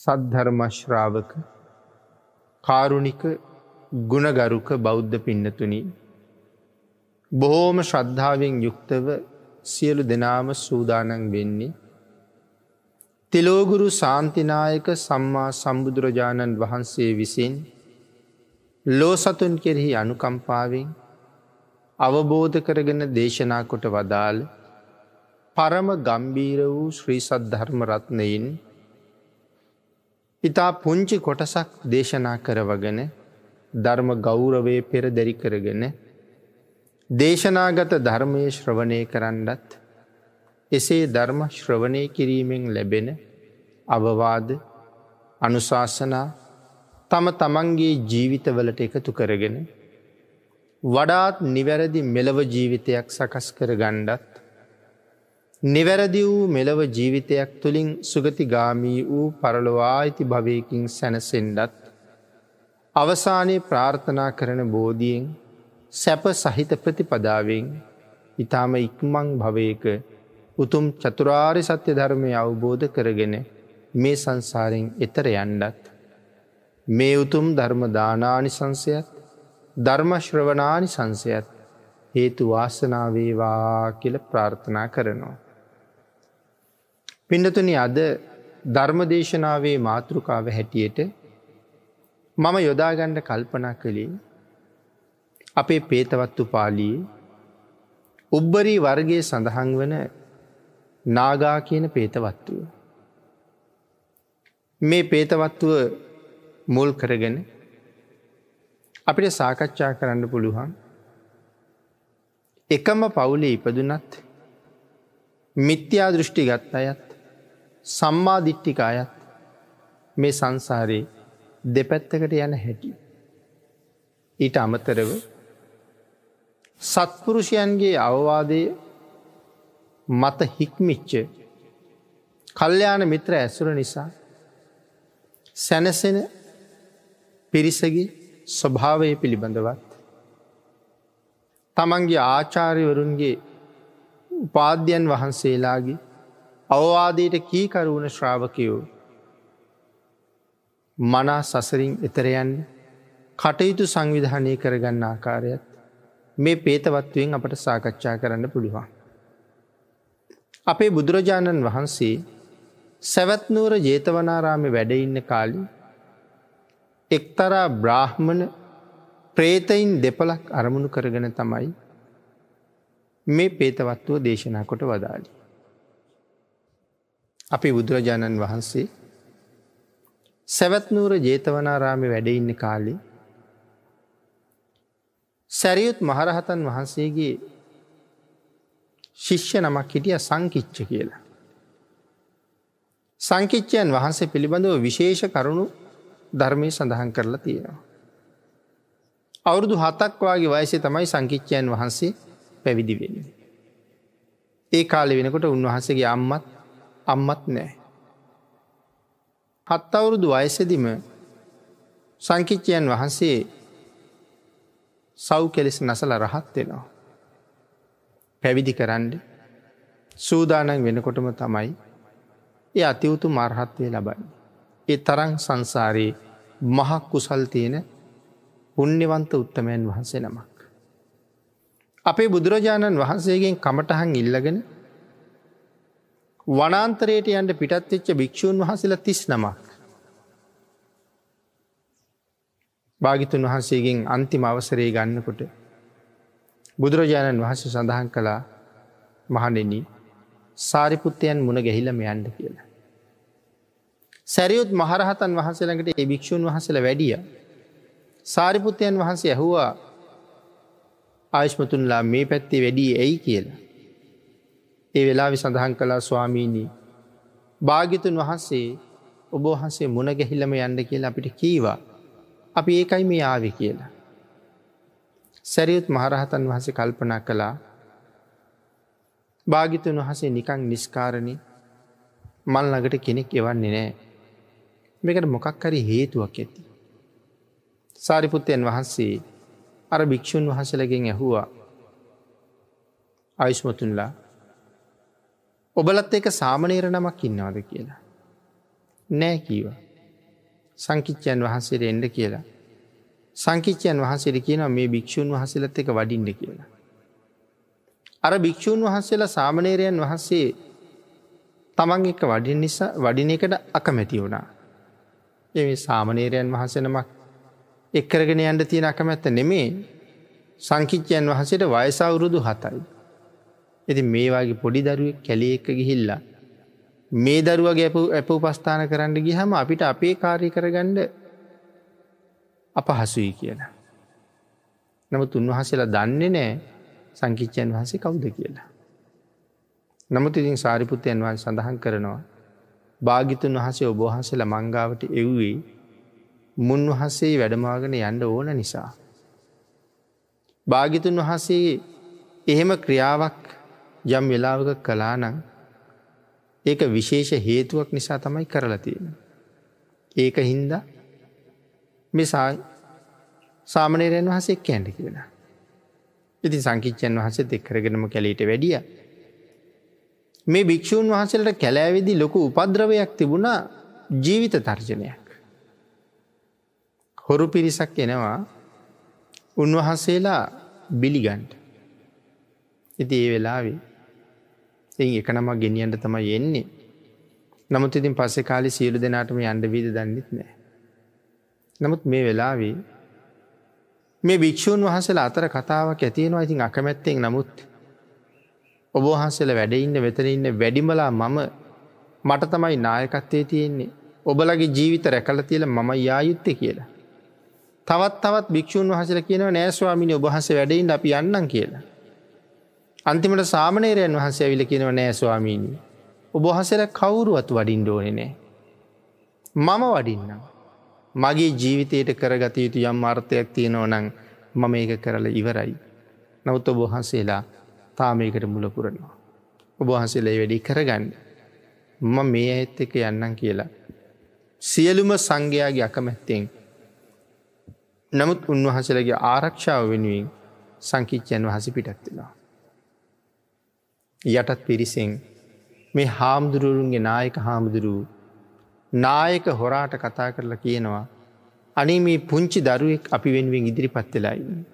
සද්ධර්මශ්‍රාවක කාරුණික ගුණගරුක බෞද්ධ පින්නතුනි බොහෝම ශ්‍රද්ධාවෙන් යුක්තව සියලු දෙනාම සූදානන් වෙන්නේ. තිලෝගුරු සාන්තිනායක සම්මා සම්බුදුරජාණන් වහන්සේ විසින් ලෝ සතුන් කෙරෙහි අනුකම්පාවෙන් අවබෝධ කරගෙන දේශනා කොට වදාළ පරම ගම්බීර වූ ශ්‍රී සද්ධර්ම රත්නයෙන් ඉතා පුංචි කොටසක් දේශනා කරවගෙන ධර්ම ගෞරවය පෙර දැරි කරගෙන දේශනාගත ධර්මය ශ්‍රවණය කරන්නත් එසේ ධර්ම ශ්‍රවණය කිරීමෙන් ලැබෙන අවවාද අනුශාසනා තම තමන්ගේ ජීවිතවලට එකතු කරගෙන වඩාත් නිවැරදි මෙලව ජීවිතයක් සකස් කර ගණ්ඩත් නිවැරදි වූ මෙලව ජීවිතයක් තුළින් සුගතිගාමී වූ පරලොවා අයිති භවයකින් සැනසෙන්ඩත් අවසානයේ ප්‍රාර්ථනා කරන බෝධියෙන් සැප සහිත ප්‍රතිපදාවෙන් ඉතාම ඉක්මං භවයක උතුම් චතුරාරි සත්‍ය ධර්මය අවබෝධ කරගෙන මේ සංසාරෙන් එතර යන්ඩත්. මේ උතුම් ධර්ම දානානි සංසයත් ධර්මශ්‍රවනානි සංසයත් හේතු වාසනාවේවා කියල ප්‍රාර්ථනා කරනවා. පිඩතුනි අද ධර්මදේශනාවේ මාතෘකාව හැටියට මම යොදාගණ්ඩ කල්පනා කළේ අපේ පේතවත්තු පාලියේ උබ්බරී වර්ගයේ සඳහන් වන නාගා කියන පේතවත්තුව. මේ පේතවත්තුව මුල් කරගෙන අපිට සාකච්ඡා කරන්න පුළුවන් එකම පවුලේ ඉපදුනත් මිත්‍යා දෘෂ්ටි ගත් අයත් සම්මාධිට්ටික අයත් මේ සංසාරයේ දෙපැත්තකට යන හැටි. ඊට අමතරව සත්පුරුෂයන්ගේ අවවාදය මත හික්මිච්ච කල්්‍යයාන මිත්‍ර ඇසුර නිසා සැනසෙන පිරිසගේ ස්වභාවය පිළිබඳවත් තමන්ගේ ආචාර්යවරුන්ගේ උපාධ්‍යයන් වහන්සේලාගේ අවවාදයට කීකරුවන ශ්‍රාවකයෝ මනා සසරින් එතරයන් කටයුතු සංවිධානය කරගන්න ආකාරයත් මේ පේතවත්වයෙන් අපට සාකච්ඡා කරන්න පුළුවන්. අපේ බුදුරජාණන් වහන්සේ සැවත්නුවර ජේතවනාරාමි වැඩඉන්න කාලි එක්තරා බ්‍රාහ්මණ ප්‍රේතයින් දෙපලක් අරමුණු කරගෙන තමයි මේ පේතවත්වුව දේශනා කොට වදාලි. අපි බුදුරජාණන් වහන්සේ සැවත්නූර ජේතවනාරාමි වැඩඉන්න කාලි සැරියුත් මහරහතන් වහන්සේගේ ශිෂ්‍ය නමක් හිටිය සංකිච්ච කියලා. සංකිච්චයන් වහන්සේ පිළිබඳව විශේෂ කරුණු ධර්මය සඳහන් කරලා තියෙනවා. අවුරුදු හතක් වගේ වයසේ තමයි සංකිච්චයන් වහන්සේ පැවිදි වෙන්නේ. ඒ කාලෙ වෙනකොට උන්වහන්සේගේ අම්මත් අම්මත් නෑ. හත් අවුරුදු වයසදිම සංකිච්චයන් වහන්සේ සව් කෙලෙස් නසල රහත් වෙනවා. පැවිදි කරන්න සූදානන් වෙනකොටම තමයි ඒ අතිවුතු මර්හත්වය ලබයි. ඒ තරං සංසාරයේ මහක් කුසල් තියෙන පුුණ්‍යවන්ත උත්තමයන් වහන්සේ නමක්. අපේ බුදුරජාණන් වහන්සේගෙන් කමටහන් ඉල්ලගෙන වනාන්තරයට යන්ට පිටත් එච්ච භික්‍ෂූන් වහසල තිස් නමක්. භාගිතුන් වහන්සේගෙන් අන්තිම අවසරේ ගන්නකොට බුදුරජාණන් වහන්සේ සඳහන් කළා මහනෙන සාරිපුත්තයන් මුණ ගැහිලම යන්ඩ කියලා. සැරියුත් මහරහතන් වහන්සේළඟට ඒ භික්‍ෂූන් වහසල වැඩිය. සාරිපුත්තයන් වහන්සේ ඇහුවා ආයශ්මතුන්ලා මේ පැත්තේ වැඩී ඇයි කියලා. ඒ වෙලාවි සඳහන් කලා ස්වාමීණී භාගිතුන් වහන්සේ ඔබ වහන්සේ මුණ ගැහිල්ලම යන්න කියලා අපිට කීවා අපි ඒකයි මේ ආව කියලා. සැරියුත් මහරහතන් වහසේ කල්පනා කළා භාගිතුන් වහසේ නිකං නිස්කාරණි මල් ළඟට කෙනෙක් එවන්නේ නෑ. මේකට මොකක් හරි හේතුවක් ඇති. සාරිපුත්තයන් වහන්සේ අර භික්‍ෂූන් වහසලගෙන් ඇහුවා ආයුෂ්මතුන්ලා ඔබලත් එක සාමනීර නමක් ඉන්නවාද කියලා. නෑ කීවා. සංකිච්චයන් වහන්සේට එන්ඩ කියලා. සංකිච්චයන් වහන්සේට කියන මේ භික්‍ෂූන් වහසලත් එක වඩින්ඩ කියලා. අර භික්‍ෂූන් වහන්සේලා සාමනේරයන් වහන්සේ තමන් එක වඩින් නිසා වඩින එකට අකමැති වුණා. එ සාමනේරයන් වහසනමක් එක්කරගෙන යන්ට තියෙන අකමැත්ත නෙමේ සංකිච්චයන් වහසට වයසවුරුදු හතයි. ඇති මේවාගේ පොඩි දරුවෙක් කැලේ එක ගිහිල්ලා. මේ දරුවගේ ඇප ඇප උපස්ථාන කරන්න ගිහම අපිට අපේ කාරය කරගණ්ඩ අපහසුයි කියලා. නමුත් උන්වහසලා දන්නේ නෑ සංකිච්චයන් වහසේ කවුද කියලා. නමුත් ඉතින් සාරිපුත්තයන් වහන් සඳහන් කරනවා. භාගිතුන් වහසේ ඔබහන්සල මංගාවට එව්වේ මුන්වහසේ වැඩමාගෙන යන්න ඕන නිසා. භාගිතුන් වහසේ එහෙම ක්‍රියාවක් යම් වෙලාවක කලානං ඒක විශේෂ හේතුවක් නිසා තමයි කරලා තියෙන. ඒක හින්ද මේ සාමනයරයන් වහසේ කෑන්ඩ කියලා. ඉති සංකිච්චයන් වහසේ එක්කරගෙනම කැලීට වැඩිය. මේ භික්‍ෂූන් වහසලට කැලෑවෙදි ලොකු උපද්‍රවයක් තිබුණා ජීවිත තර්ජනයක්. හොරු පිරිසක් එනවා උන්වහන්සේලා බිලිගන්ට. ඉති ඒ වෙලාවේ එ එක නමක් ගෙනියන්ට තමයි එන්නේ. නමුත් ඉතින් පස්සෙ කාලි සියලු දෙනාටම අන්ඩ වීද දන්නෙත් නෑ. නමුත් මේ වෙලාවේ මේ භික්‍ෂූන් වහසල අතර කතාවක් ඇතියෙනවා ඉතින් අකමැත්තෙක් නමුත් ඔබහන්සල වැඩඉන්න වෙතනඉන්න වැඩිමලා මම මට තමයි නායකත්වය තියෙන්නේ ඔබලගේ ජීවිත රැකල තියල මම යායුත්තේ කියලා. තවත් තවත් භික්ෂූන් වහසල කියනව නෑස්වාමිනි ඔබහස වැඩයින් අපි යන්නම් කියලා. අන්තිමට සාමනේරයන් වහන්සේ ඇවිල කියනව නෑ ස්වාමීණී. ඔබහසල කවුරුවත් වඩින් ඩෝනෙ නෑ. මම වඩින්නම්. මගේ ජීවිතයට කරගත යුතු යම් අර්ථයක් තියෙනව නං මම ඒක කරලා ඉවරයි. නවත් ඔබහන්සේලා තාමයකට මුලපුරනවා. ඔබහන්සේලා වැඩි කරගන්න. මම මේ ඇත් එක යන්නම් කියලා. සියලුම සංඝයාගේ අකමැත්තෙන් නමුත් උන්වහසලගේ ආරක්ෂාව වෙනුවෙන් සංකිච්චයන් වහස පිටත්වෙනවා. යටත් පිරිසෙන් මේ හාමුදුරුවරුන්ගේ නායක හාමුදුරුව නායක හොරාට කතා කරලා කියනවා අනේ මේ පුංචි දරුවෙක් අපි වෙනුවෙන් ඉදිරි පත්වෙලායි.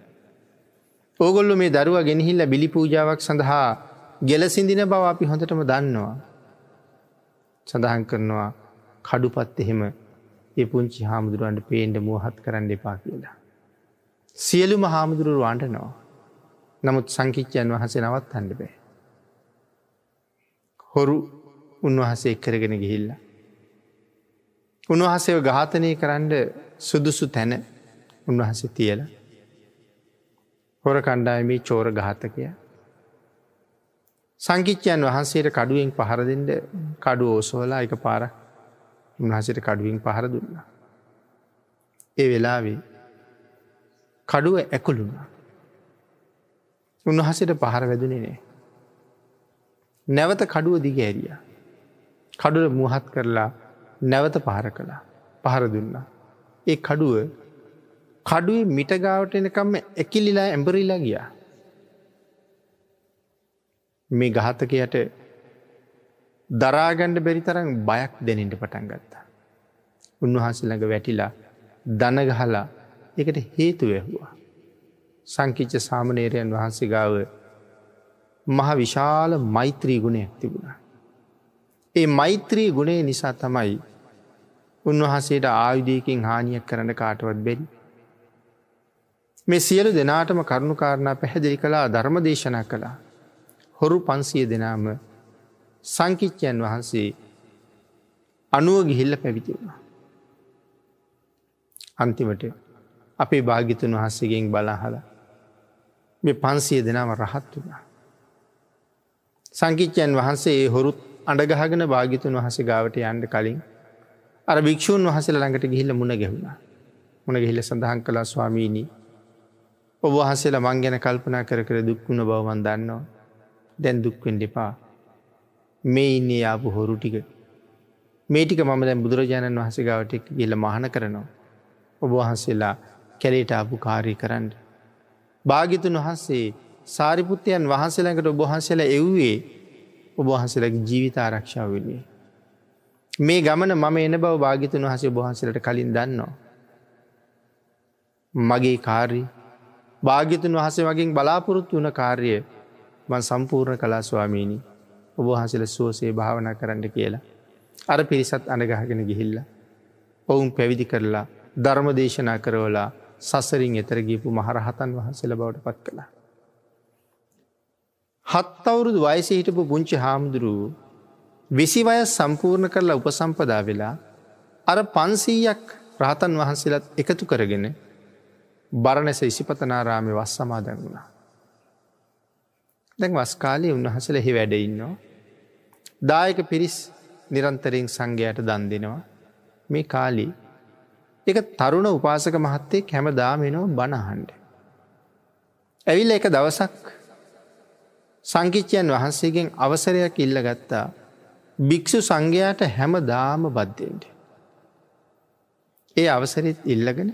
ඕගොල්ලු මේ දරුව ගෙනහිල්ල බිලි පූජාවක් සඳහා ගෙලසිඳින බව අපි හොඳටම දන්නවා. සඳහන් කරනවා කඩුපත් එහෙම ඒ පුංචි හාමුදුරුවන්ට පේන්ඩ මුවහත් කරන්න එපා කියලා. සියලුම හාමුදුරුව අන්ටනවා. නමුත් සංකිච්චයන් වහසේ නවත් හන්ඩ බෑ. හොරු උන්වහසේ එක්කරගෙන ගිහිල්ල. උන්වහසේව ඝාතනය කරන්න සුදුසු තැන උන්වහසේ තියල. හොර කණ්ඩායමී චෝර ඝාතකය. සංකිච්චයන් වහන්සේට කඩුවෙන් පහර දෙෙන්ට කඩු ඕසෝලා එක පාර උන්හසට කඩුවෙන් පහර දුන්න. ඒ වෙලාවේ කඩුව ඇකුළුණ. උන්වහසට පහර වැදුනේ නෑ. නැවත කඩුව දිග ඇරිය. කඩුව මුහත් කරලා නැවත පහර කළා පහර දුන්නා. ඒ කඩුව කඩුවේ මිටගාවට එනකම්ම ඇකිලිලා ඇඹරිලා ගිය. මේ ගහතකයට දරාගණ්ඩ බැරි තරම් බයක් දෙනින්ට පටන් ගත්තා. උන්වහන්සළඟ වැටිලා දනගහලා එකට හේතු වැැහවා. සංකිච්ච සාමනේරයන් වහන්සේ ගාව මහ විශාල මෛත්‍රී ගුණයක් තිබුණ. ඒ මෛත්‍රී ගුණේ නිසා තමයි උන්වහසේට ආයුධයකින් හානියක් කරන්න කාටවත් බෙරි. මේ සියලු දෙනාටම කරුණුකාරණා පැහැදිලි කලා ධර්ම දේශනා කළා. හොරු පන්සිය දෙනාම සංකිච්චයන් වහන්සේ අනුව ගිහිල්ල පැවිතිවුණ. අන්තිමට අපේ භාගිතුන් වහන්සේගෙන් බලාහල මේ පන්සිය දෙනාව රහත් වුණා. සංකිච්චයන් වහන්සේ හොරුත් අඩගහගෙන භාගිතුන් වහස ගාවට යන්ඩ කලින් අර භික්‍ෂූන් වහසල ළඟට ගිහිල්ල මුණ ගැහුණා. මුණ ගිහිල සඳහන් කලා ස්වාමීණී ඔබ වහසල මං ගැන කල්පනා කර කර දුක්වුණ බවමන් දන්නවා. දැන් දුක්වෙන් දෙපා මේ ඉන්නේ ආපු හොරු ටික. මේටික මම දැන් බුදුරජාණන් වහස ගාවට ගිල්ල මහන කරනවා. ඔබ වහන්සේලා කැලේට ආපු කාරී කරන්න. භාගිතුන් වහන්සේ සාරිපුත්තයන් වහන්සේලකට ඔබහන්සේලා එව්වේ ඔබහන්සේලගේ ජීවිත ආරක්ෂාව වෙන්නේ. මේ ගමන මම එන බව භාගිතුන් වහසේ බහන්සලට කලින් දන්නවා. මගේ කාරී භාග්‍යතුන් වහසේ වගේ බලාපොරොත්තු වන කාර්ය මන් සම්පූර්ණ කලා ස්වාමීණී ඔබහන්සල සුවසේ භාවනා කරන්න කියලා. අර පිරිසත් අනගහගෙන ගිහිල්ල. ඔවුන් පැවිදි කරලා ධර්ම දේශනා කරවලා සසරින් එතර ගීපු මහරහතන් වහන්සල බවට පත් කළා. හත් අවුරුදු වයස හිටපු පුංචි හාමුදුරුව විසිවය සම්පූර්ණ කරලා උපසම්පදා වෙලා අර පන්සීයක් රහතන් වහන්සේලත් එකතු කරගෙන බරණැස ඉසිපතනාරාමය වස් සමාදන් වුණා. දැන් වස්කාලය උන්වහසලෙහි වැඩඉන්නවා. දායක පිරිස් නිරන්තරයෙන් සංඝයට දන් දෙනවා මේ කාලී එක තරුණ උපාසක මහත්තේ කැම දාමෙනව බණහන්ඩ. ඇවිල්ල එක දවසක් සංකිච්චයන් වහන්සේගෙන් අවසරයක් ඉල්ල ගත්තා භික්‍ෂු සංඝයාට හැම දාම බද්ධෙන්ට. ඒ අවසරත් ඉල්ලගෙන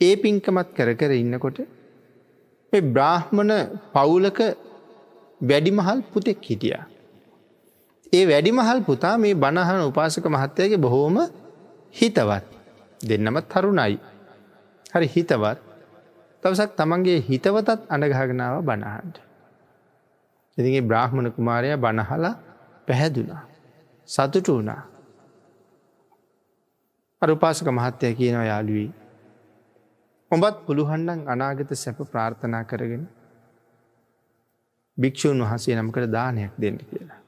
ඒ පින්කමත් කර කර ඉන්නකොට බ්‍රාහ්මණ පවුලක වැඩිමහල් පුතෙක් හිටිය. ඒ වැඩිමහල් පුතා මේ බණහන උපාසක මහත්තයගේ බොහෝම හිතවත් දෙන්නමත් තරුණයි. හරි හිතවත් තවසක් තමන්ගේ හිතවතත් අඩගහගෙනාව බණහන්ට. ඉතිගේ බ්‍රාහ්මණ කුමාරය බණහලා පැහැදුනා. සතුටු වුණා. අරුපාසක මහත්තය කියනවා යාළුවී. ඔබත් පුළුහන්ඩන් අනාගත සැප ප්‍රාර්ථනා කරගෙන භික්‍ෂූන් වහසේ නමකට දානයක් දෙන්න කියලා.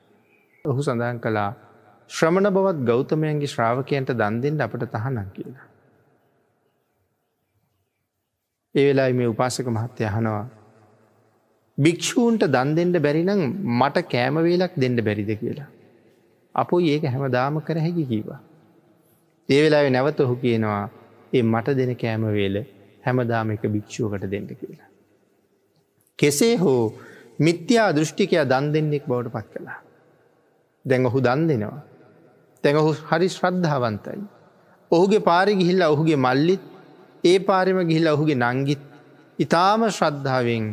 ඔහු සඳහන් කළා ශ්‍රමණ බවත් ගෞතමයන්ගේ ශ්‍රාවකයන්ට දන්දෙන්ට අපට තහනම් කියලා. ඒ වෙලා මේ උපාසක මහත්තය හනවා. භික්‍ෂූන්ට දන් දෙෙන්ට බැරිනම් මට කෑමවේලක් දෙන්න බැරිද කියලා. අපෝ ඒක හැම දාම කර හැකි කීවා. ඒ වෙලාවෙ නැවත ඔහු කියනවා ඒ මට දෙන කෑමවේල හැමදාම එක භික්‍ෂුවකට දෙන්න කියලා. කෙසේ හෝ මිත්‍යා දෘෂ්ටිකය දන් දෙන්නෙක් බවට පත් කළා. දැන් ඔහු දන් දෙනවා. තැන් ඔහු හරි ශ්‍රද්ධාවන්තයි. ඔහුගේ පාරි ගිහිල්ල ඔහුගේ මල්ලිත් ඒ පාරිම ගිහිල්ල ඔහුගේ නංගිත් ඉතාම ශ්‍රද්ධාවෙන්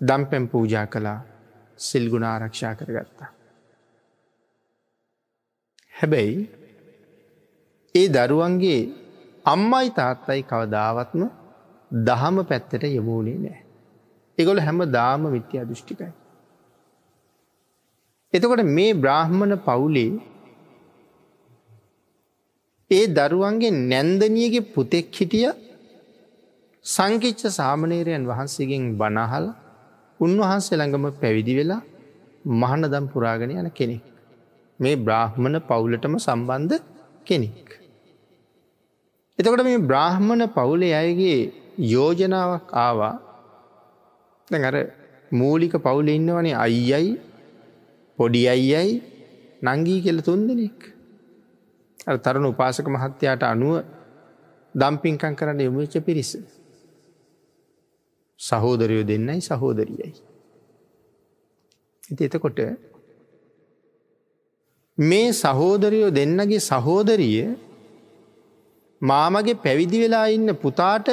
දම්පැම් පූජා කළා සිල්ගුණ ආරක්ෂා කරගත්තා. හැබැයි ඒ දරුවන්ගේ අම්මයි තාත්තයි කවදාවත්ම දහම පැත්තට යමුණේ නෑ. එගොල හැම දාම විත්‍යා දෘෂ්ටිකයි. එතකොට මේ බ්‍රාහ්මණ පවුලේ ඒ දරුවන්ගේ නැන්දනියගේ පුතෙක් හිටිය සංකිච්ච සාමනේරයන් වහන්සේගෙන් බනහල උන්වහන්සේ ළඟම පැවිදි වෙලා මහනදම් පුරාගෙන යන කෙනෙක්. මේ බ්‍රාහ්මණ පවුලටම සම්බන්ධ කෙනෙක්. එතකොට මේ බ්‍රාහ්මණ පවුලේ අයගේ යෝජනාවක් ආවා දැන් අර මූලික පවුල ඉන්නවනේ අයියයි පොඩි අයියයි නංගී කෙල තුන් දෙනෙක්. තරුණ උපාසක මහත්තයාට අනුව දම්පින්කං කරන්න යොමුච්ච පිරිස. සහෝදරයෝ දෙන්නයි සහෝදරියයි. ඉති එතකොට මේ සහෝදරයෝ දෙන්නගේ සහෝදරිය මාමගේ පැවිදි වෙලා ඉන්න පුතාට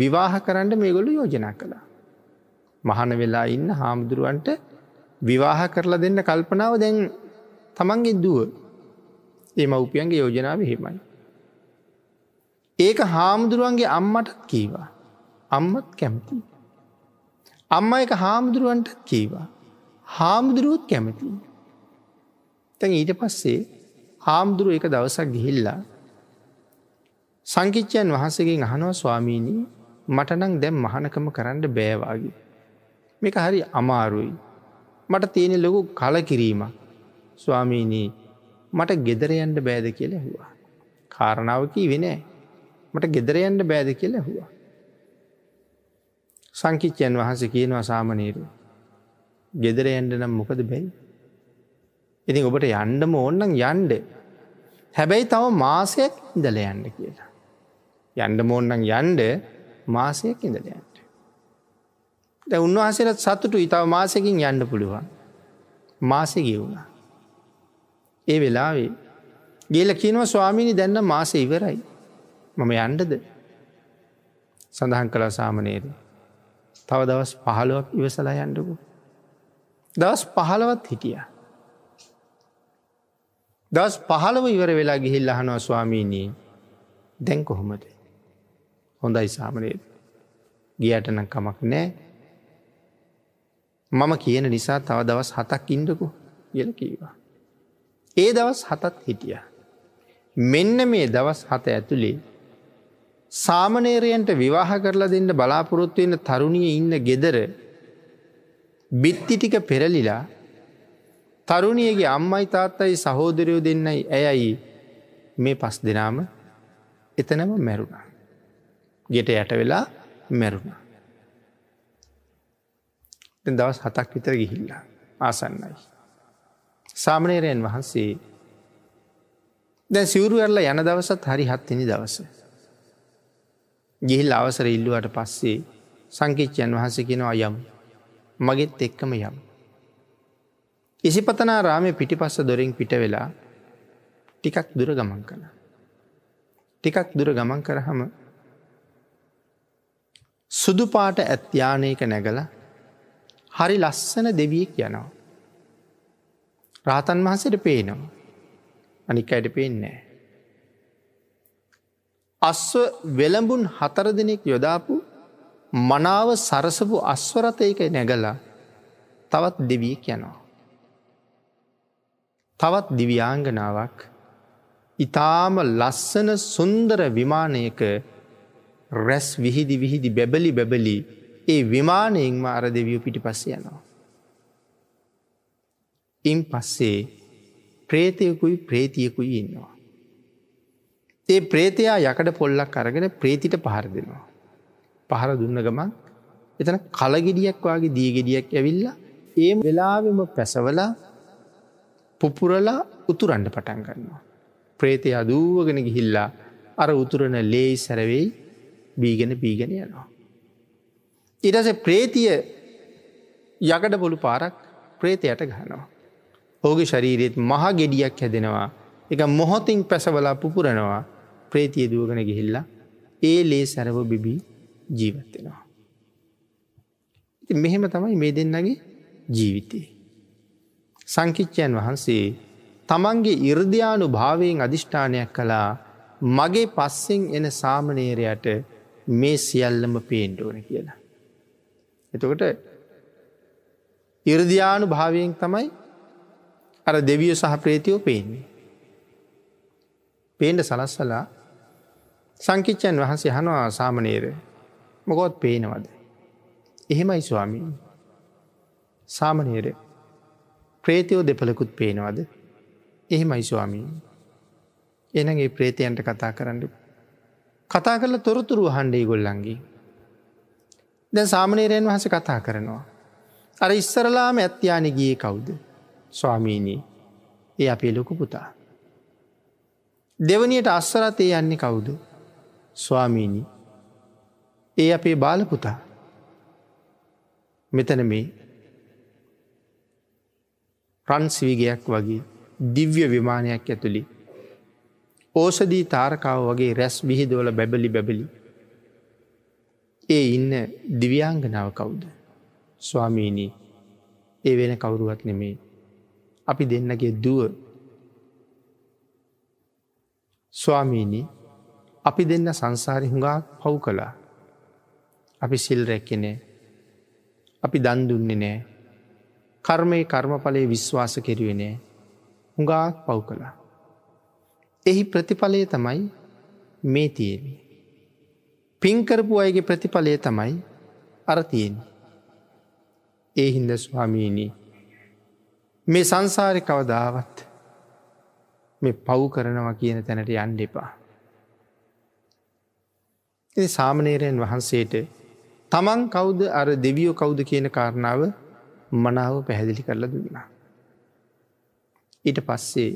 විවාහ කරන්න මේගොලු යෝජනා කළා. මහන වෙලා ඉන්න හාමුදුරුවන්ට විවාහ කරලා දෙන්න කල්පනාව දැන් තමන්ගේ දුව ඒ මව්පියන්ගේ යෝජනාව හෙමයි. ඒක හාමුදුරුවන්ගේ අම්මටත් කීවා. අම්මත් කැමති. අම්ම එක හාමුදුරුවන්ට කීවා. හාමුදුරුවත් කැමති. තැන් ඊට පස්සේ හාමුදුරුව එක දවසක් ගිහිල්ලා සංකිච්චයන් වහන්සේගෙන් අහනවා ස්වාමීණී මටනං දැම් මහනකම කරන්න බෑවාගේ. මේක හරි අමාරුයි. මට තියෙන ලොකු කල කිරීම ස්වාමීනී මට ගෙදරයන්ට බෑද කියල හවා. කාරණාවකී වෙනෑ මට ගෙදරයන්ට බෑද කියල හවා. සංකිච්චයන් වහස කියනවා සාමනීරු. ගෙදර එන්ඩ නම් මොකද බැයි. ඉතින් ඔබට යන්ඩම ඕන්නන් යන්ඩ. හැබැයි තව මාසයක් ඉඳල යන්න කියලා. යන්ඩ මෝන්නන් යන්ඩ මාසයක් ඉඳලයන්ට. ද උන්වහසට සතුටු ඉතාව මාසකින් යන්න පුළුවන්. මාසෙ ගියවුණා. ඒ වෙලාවේ ගේල කියනවා ස්වාමිනි දැන්න මාස ඉවරයි. මම යන්ඩද සඳහන් කළ සාමනේද. තව දවස් පහළුවක් ඉවසලා යන්ඩකු. දවස් පහළවත් හිටිය. දස් පහළව ඉවර වෙලා ගිහිල් අහනවා ස්වාමීනී දැන් කොහොමද. හොඳයි සාමනේද. ගියටන කමක් නෑ මම කියන නිසා තව දවස් හතක් ඉන්ඩකු කියල කීවා. ඒ දවස් හතත් හිටිය. මෙන්න මේ දවස් හත ඇතුළේ සාමනේරයන්ට විවාහ කරලා දෙන්න බලාපොරොත්තුවෙන්න තරුණිය ඉන්න ගෙදර බිත්ති ටික පෙරලිලා තරුණියගේ අම්මයි තාත්තයි සහෝදරයෝ දෙන්නයි ඇයයි මේ පස් දෙනාම එතනම මැරුණා. ගෙට යට වෙලා මැරුණා. දවස් හතක් විතර ගිහිල්ලා ආසන්නයි. සාමනේරයන් වහන්සේ දැ සිවරු ඇරල යන දවසත් හරි හත්තිනි දවස. ගිහිල් අවසර ඉල්ලුවට පස්සේ සංකිච්චයන් වහස කෙනවා යම් මගෙත් එක්කම යම්. ඉසිපතනා රාමය පිටිපස්ස දොරින් පිට වෙලා ටිකක් දුර ගමන් කළ. ටිකක් දුර ගමන් කරහම සුදු පාට ඇත්්‍යානයක නැගල හරි ලස්සන දෙවියෙක් යනවා. රාතන් වහසට පේනවා. අනික් අයට පේන්නේ. අස්ව වෙළඹුන් හතර දෙනෙක් යොදාපු මනාව සරසපු අස්වරතයක නැගලා තවත් දෙවියෙක් යනවා. තවත් දිවියාංගනාවක් ඉතාම ලස්සන සුන්දර විමානයක රැස් විහිදි විහිදි බැබලි බැබලි ඒ විමානයෙන්ම අර දෙවියෝ පිටි පස්ස යනවා. ඉන් පස්සේ ප්‍රේතයකුයි ප්‍රේතියකුයි ඉන්නවා. ඒ ප්‍රේතයා යකට පොල්ලක් අරගෙන ප්‍රේතිට පහර දෙනවා. පහර දුන්න ගමන් එතන කලගෙඩියක් වගේ දීගෙඩියක් ඇවිල්ල ඒ වෙලාවෙම පැසවලා පුපුරලා උතුරන්ඩ පටන් ගන්නවා. ප්‍රේතය අදූවගෙන ගිහිල්ලා අර උතුරන ලේයි සැරවෙයි බීගෙන බීගෙන යනවා. ඉටස ප්‍රේතිය යකට බොලු පාරක් ප්‍රේතයට ගහනවා. ඕගේ ශරීරෙත් මහ ගෙඩියක් හැදෙනවා එක මොහොතින් පැසවලා පුපුරනවා ප්‍රේතිය දුවගෙන ගිහිල්ලා ඒ ලේ සැරව බිබී ජීවත්වෙනවා. මෙහෙම තමයි මේ දෙන්නගේ ජීවිතේ. සංකිච්චයන් වහන්සේ තමන්ගේ ඉර්ධයානු භාවයෙන් අධිෂ්ඨානයක් කළා මගේ පස්සෙන් එන සාමනේරයට මේ සියල්ලම පේන්ඩෝන කියලා. එතකොට ඉරධයානු භාවයෙන් තමයි අර දෙවිය සහ ප්‍රේතියෝ පේන්නේ. පේන්ඩ සලස්සලා සංකිච්චයන් වහන්සේ හනවා සාමනේර මොකොත් පේනවද. එහෙමයි ස්වාමී. සාමනේර ප්‍රේතියෝ දෙපලකුත් පේනවද? එහෙමයි ස්වාමී. එනගේ ප්‍රේතයන්ට කතා කරන්න. කතා කරල තොරතුරු හන්ඩේ ගොල්ලන්ගේ දැ සාමනේරයන් වහස කතා කරනවා. අර ඉස්සරලාම ඇත්්‍යාන ගිය කවුද? ස්වාමීනී ඒ අපේ ලොකු පුතා. දෙවනියට අස්සරතේ යන්නේ කවුද? ස්වාමීනී ඒ අපේ බාලපුතා මෙතන මේ රන්සිවිගයක් වගේ දිව්‍ය විමානයක් ඇතුළි ඕසදී තාරකාව වගේ රැස් විහිදවල බැබලි බැබලි ඒ ඉන්න දිව්‍යාංගනාව කවුද. ස්වාමීනී ඒ වෙන කවුරුවත් නෙමේ. අපි දෙන්නගේ දුව ස්වාමීනී අපි දෙන්න සංසාරි හුඟා පව් කළා. අපි සිල් රැක්කෙනෑ අපි දන්දුන්නේ නෑ කර්මය කර්මඵලය විශ්වාස කෙරුවෙනෑ හුඟාක් පව් කළා. එහි ප්‍රතිඵලය තමයි මේ තියෙන්නේ. පින්කරපු අයගේ ප්‍රතිඵලය තමයි අරතියෙන්. ඒ හින්ද ස්වාමීණී මේ සංසාරය කවදාවත් මේ පව් කරනවා කියන තැනට යන්න එපා. එ සාමනේරයන් වහන්සේට තමන් කවුද අර දෙවියෝ කවුද කියන කාරණාව මනාව පැහැදිලි කරලා දුන්නා. ඊට පස්සේ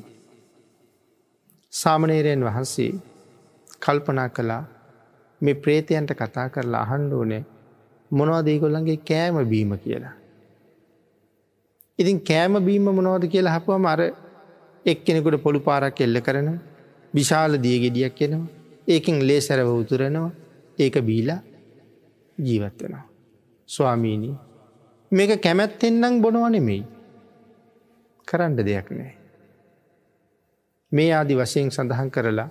සාමනේරයන් වහන්සේ කල්පනා කළා මේ ප්‍රේතයන්ට කතා කරලා අහන්ඩ ඕනේ මොනවද ඒගොල්ලන්ගේ කෑම බීම කියලා. ඉතින් කෑම බීම මොනවද කියලා හපුවම අර එක් කෙනෙකුට පොළු පාරක් එල්ල කරන විශාල දියගෙඩියක් එනවා ඒකින් ලේ සැරව උතුරනවා ඒක බීලා ජීවත් වෙනවා. ස්වාමීණී මේක කැමැත්තෙන්නම් බොනව නෙමෙයි කරන්න දෙයක් නෑ. මේ ආදි වශයෙන් සඳහන් කරලා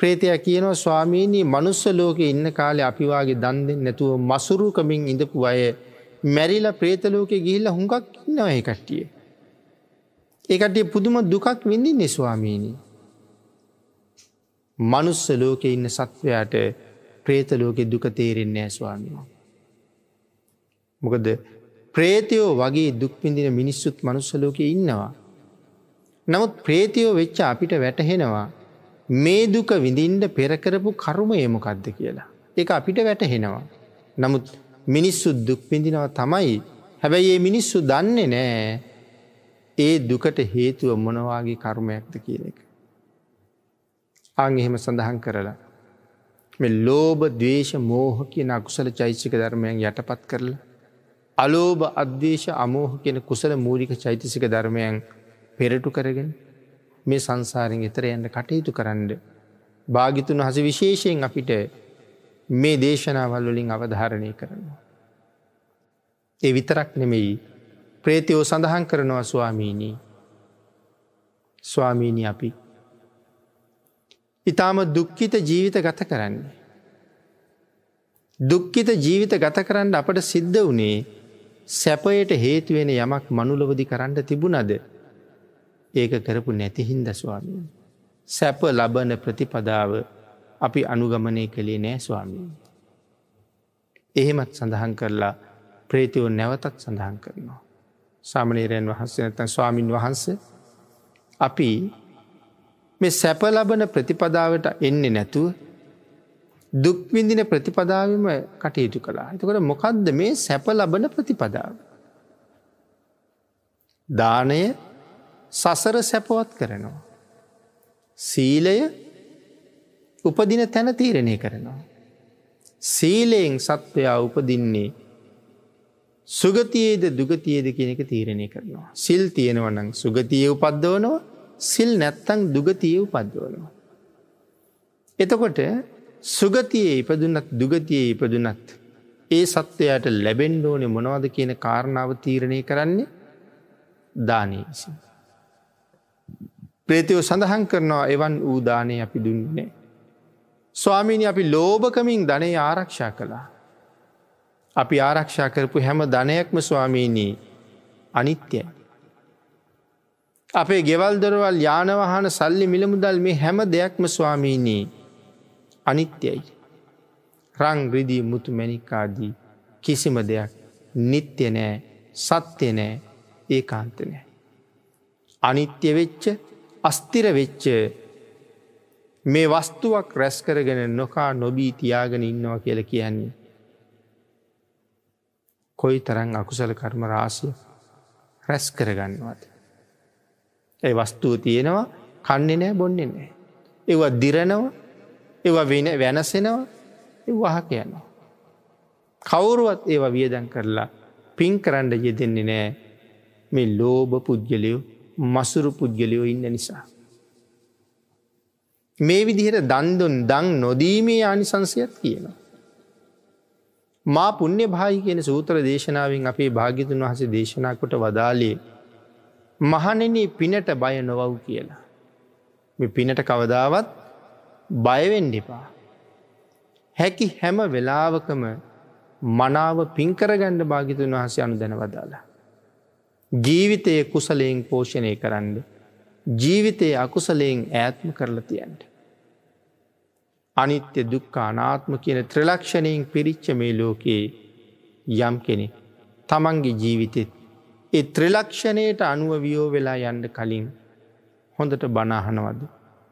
ප්‍රේතය කියනවා ස්වාමීණී මනුස්ස ලෝක ඉන්න කාලේ අපිවාගේ දන්දෙන් නැතුව මසුරුකමින් ඉඳපු අය මැරිල ප්‍රේතලෝක ගිහිල්ල හුඟක් ඉන්නවය කට්ටිය. ඒකටේ පුදුම දුකක් විඳින් නිස්වාමීණී. මනුස්ස ලෝකෙ ඉන්න සත්වයාට ප්‍රේතලෝකෙ දුක තේරෙන්නේ ස්වාමීම. මොකද ප්‍රේතයෝ වගේ දුක්පිඳින මිනිස්සුත් මනුස්සලෝක ඉන්නවා. නමුත් ප්‍රේතියෝ වෙච්ච අපිට වැටහෙනවා මේ දුක විඳින්ට පෙරකරපු කරුම ඒමොකක්ද කියලා. එක අපිට වැටහෙනවා. නමුත් මිනිස්සු දුක් පිඳිනව තමයි හැබැයි ඒ මිනිස්සු දන්නේ නෑ ඒ දුකට හේතුව මොනවාගේ කර්මයක්ද කියන එක. අං එහෙම සඳහන් කරලා. මෙ ලෝබ දවේශ මෝහ කියන අකුසල චෛසික ධර්මයන් යටපත් කරලා. අලෝභ අධ්‍යේශ අමෝහ කියන කුසල මූලික චෛතසික ධර්මයන් පෙරටු කරගෙන මේ සංසාරෙන් එතර යන්න කටයුතු කරන්න. භාගිතුන් හස විශේෂයෙන් අපිට මේ දේශනාවල් වලින් අවධාරණය කරනවා. ඒ විතරක් නෙමෙයි ප්‍රේතියෝ සඳහන් කරනවා ස්වාමීණී ස්වාමීණී අපි. ඉතාම දුක්කිත ජීවිත ගත කරන්නේ. දුක්කිත ජීවිත ගත කරන්න අපට සිද්ධ වනේ සැපයට හේතුවෙන යමක් මනුලවදි කරන්න තිබුණද ඒක කරපු නැතිහින්ද ස්වාමීන්. සැප ලබන ප්‍රතිපදාව අපි අනුගමනය කළේ නෑ ස්වාමීන්. එහෙමත් සඳහන් කරලා ප්‍රේතියෝ නැවතත් සඳහන් කරනවා. සාමනීරයන් වහන්සේ නැතන් ස්වාමීන් වහන්ස අපි මේ සැප ලබන ප්‍රතිපදාවට එන්නේ නැතුව දුක්විඳින ප්‍රතිපදාවම කටයුතු කලා. එතකොට මොකක්ද මේ සැප ලබන ප්‍රතිපදාව. දානය සසර සැපවත් කරනවා. සීලය උපදින තැන තීරණය කරනවා. සීලයෙන් සත්වයා උපදින්නේ සුගතියේද දුගතියේද කෙනෙක තීරණය කරනවා. සිල් තියෙනවනං සුගතිය උපද්දවනවා සිල් නැත්තං දුගතිය උපද්දවනවා. එතකොට සුගතියේ ඉපදුනත් දුගතියේ ඉපදුනත් ඒ සත්වයට ලැබෙන්ඩෝනෙ මොනවද කියන කාරණාව තීරණය කරන්නේ දානය විසින්. ප්‍රේතියෝ සඳහන් කරනවා එවන් වූදානය අපි දුන්නේ. ස්වාමීනි අපි ලෝභකමින් ධනය ආරක්ෂා කළා. අපි ආරක්ෂා කරපු හැම ධනයක්ම ස්වාමීනී අනිත්‍යයි. අපේ ගෙවල් දොරවල් යානවහන සල්ලි මිළමුදල් මේ හැම දෙයක්ම ස්වාමීනී අනිත්‍යයි. රං රිදී මුතු මැනිකාදී කිසිම දෙයක් නිත්‍ය නෑ සත්‍යය නෑ ඒ කාන්ත නෑ. අනිත්‍ය වෙච්ච අස්තිර වෙච්ච මේ වස්තුවක් රැස් කරගෙන නොකා නොබී තියාගෙන ඉන්නවා කියල කියන්නේ. කොයි තරන් අකුසල කර්ම රාසිය රැස් කරගන්නවද. ඒ වස්තුූ තියෙනවා කන්නේ නෑ බොන්නේ නෑ. ඒවා දිරනව ඒවා වෙන වෙනසෙනවා වහ කියනවා. කවුරුවත් ඒවා වියදන් කරලා පින් කරන්න යෙදෙන්නේ නෑ මේ ලෝභ පුද්ගලයෝ මසුරු පුද්ගලයෝ ඉන්න නිසා. මේ විදිහට දන්දුන් දං නොදීමේ ආනිසංසයත් කියනවා. මා පුුණ්‍ය භායි කියන සූත්‍ර දේශනාවෙන් අපේ භාගිතුන් වහස දේශනා කොට වදාලේ මහනෙන පිනට බය නොවව් කියලා. මෙ පිනට කවදාවත් බයවෙන්ඩිපා. හැකි හැම වෙලාවකම මනාව පින්කරගණ්ඩ භාගිතුන් වහස අනු දැන වදාලා. ජීවිතය කුසලයෙන් පෝෂණය කරන්න. ජීවිතය අකුසලයෙන් ඈත්ම කරලා තියන්ට. අනිත්‍ය දුක්ක අනාත්ම කියන ත්‍රලක්ෂණයෙන් පිරිච්ච මේ ලෝකයේ යම් කෙනෙ තමන්ගේ ජීවිතෙත් ඒ ත්‍රලක්ෂණයට අනුව වියෝ වෙලා යන්න කලින් හොඳට බනාහනවද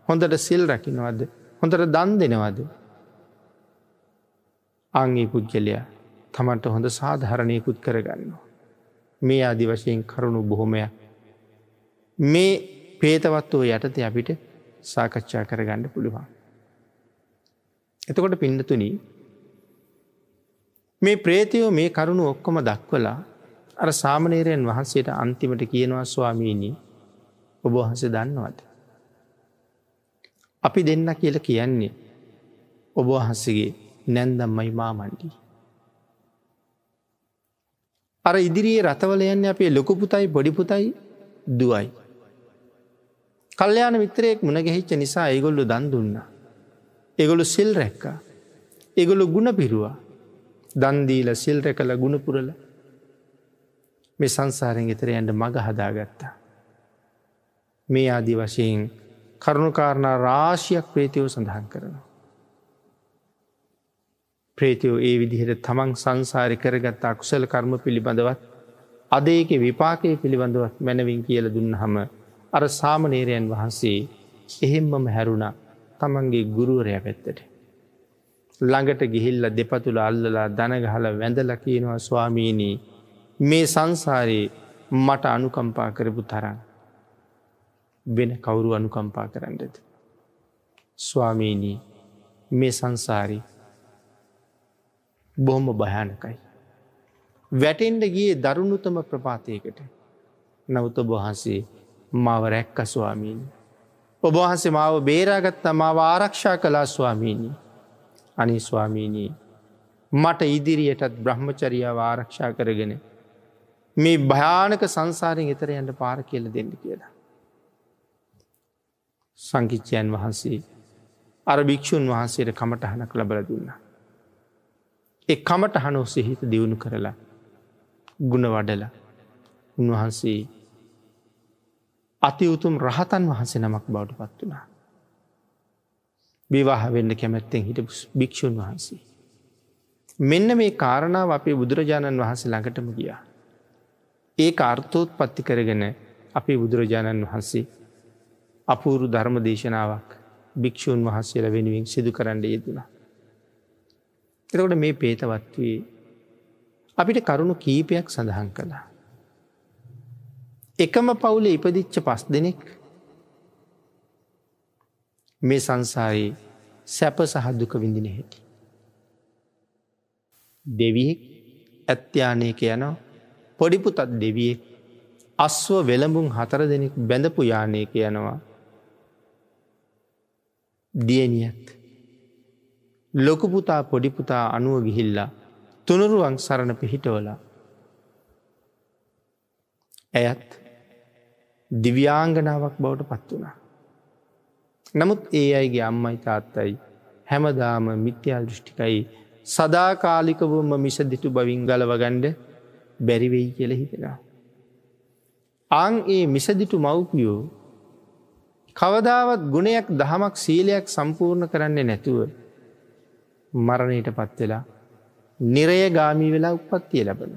හොඳට සිල් රකිනවද හොඳට දන් දෙනවද අංගේ පුද්ගලයා තමන්ට හොඳ සාධහරණයකුත් කරගන්නවා. මේ අදි වශයෙන් කරුණු බොහොමයක් මේ පේතවත්වෝ යටත අපිට සාකච්ඡා කරගන්න පුළුවන්. එතකොට පින්නතුන මේ ප්‍රේතයෝ මේ කරුණු ඔක්කොම දක්වලා අර සාමනේරයන් වහන්සේට අන්තිමට කියනවා ස්වාමීණී ඔබවහන්ස දන්නවද. අපි දෙන්න කියල කියන්නේ ඔබවහන්සගේ නැන්දම්මයි මාමණ්ඩී. අර ඉදිරියේ රතවල යන්න අපේ ලොකුපුතයි බොඩිපුතයි දුවයි. කල්්‍යයාන මිත්‍රයෙක් මුණගැහිච්ච නිසා ඒගොල්ලු දන් දුන්න. එගොලු සිල් රැක්ක. එගොලු ගුණ පිරුවා දන්දීල සිල් රැකල ගුණපුරල මේ සංසාරෙන් එතරයන්ට මඟ හදාගත්තා. මේ ආදි වශයෙන් කරුණුකාරණා රාශියක් ප්‍රේතියෝ සඳහන් කරනවා. ප්‍රේතියෝ ඒ විදිහට තමන් සංසාරි කරගත් අකුසල කර්ම පිළිබඳවත් අදඒක විපාකය පිළිබඳවත් මැනවින් කියල දුන්න හම අර සාමනේරයන් වහන්සේ එහෙම්මම හැරුණ තමන්ගේ ගුරුවරය පැත්තට. ළඟට ගිහිල්ල දෙපතුළ අල්ලලා දනගහල වැඳල කියනවා ස්වාමීණී මේ සංසාරයේ මට අනුකම්පා කරපු තරන් වෙන කවුරු අනුකම්පා කරන්නද. ස්වාමීණී මේ සංසාරී බොහොම භයානකයි. වැටෙන්ඩ ගිය දරුණුතම ප්‍රපාතයකට නවත බොහන්සේ මව රැක්ක ස්වාමීණි. ඔබහන්සේ මාව බේරාගත්ත මාව ආරක්ෂා කලා ස්වාමීණී අනි ස්වාමීණී මට ඉදිරියටත් බ්‍රහ්මචරියාව ආරක්ෂා කරගෙන මේ භයානක සංසාරෙන් එතර යන්න පාර කියල දෙන්න කියලා. සංකිච්චයන් වහන්සේ අර භික්‍ෂූන් වහන්සේට කමටහනක් ලබල දුන්නා. එ කමට හන ඔස්සේ හිත දියුණු කරලා ගුණ වඩල උන්වහන්සේ අති උතුම් රහතන් වහන්සේ නමක් බවට පත් වනා. විවාහ වෙන්න කැමැත්තෙන් හිට භික්‍ෂූන් වහන්සේ. මෙන්න මේ කාරණාව අපේ බුදුරජාණන් වහන්සේ ළඟටම ගියා. ඒ අර්ථෝත් පත්ති කරගෙන අපේ බුදුරජාණන් වහන්සේ අපූරු ධර්ම දේශනාවක් භික්‍ෂූන් වහන්සේල වෙනුවෙන් සිදු කරන්න යෙදුණා. එතකොට මේ පේතවත්වේ අපිට කරුණු කීපයක් සඳහන් කළා. එකම පවුල ඉපදිච්ච පස් දෙනෙක් මේ සංසාරයේ සැප සහද්දුක විඳින හැකි. දෙවියෙක් ඇත්්‍යයානයක යනවා පොඩිපුතත් දෙවියෙක් අස්ව වෙළඹුන් හතර දෙනෙක් බැඳපු යානයක යනවා. දියනියත් ලොකුපුතා පොඩිපුතා අනුව ගිහිල්ලා තුනුරුවන් සරණ පිහිටවල. ඇයත් දිව්‍යාංගනාවක් බවට පත් වුණා. නමුත් ඒ අයිගේ අම්මයි තාත්තයි හැමදාම මිත්‍යාල් දෘෂ්ටිකයි සදාකාලිකවම මිසදිටු බවින් ගලවගණ්ඩ බැරිවෙයි කියල හිතෙනවා. අං ඒ මිසදිටු මව්පියෝ කවදාවත් ගුණයක් දහමක් සීලයක් සම්පූර්ණ කරන්නේ නැතුව මරණයට පත්වෙලා නිරය ගාමී වෙලා උපත්තිය ලැබන.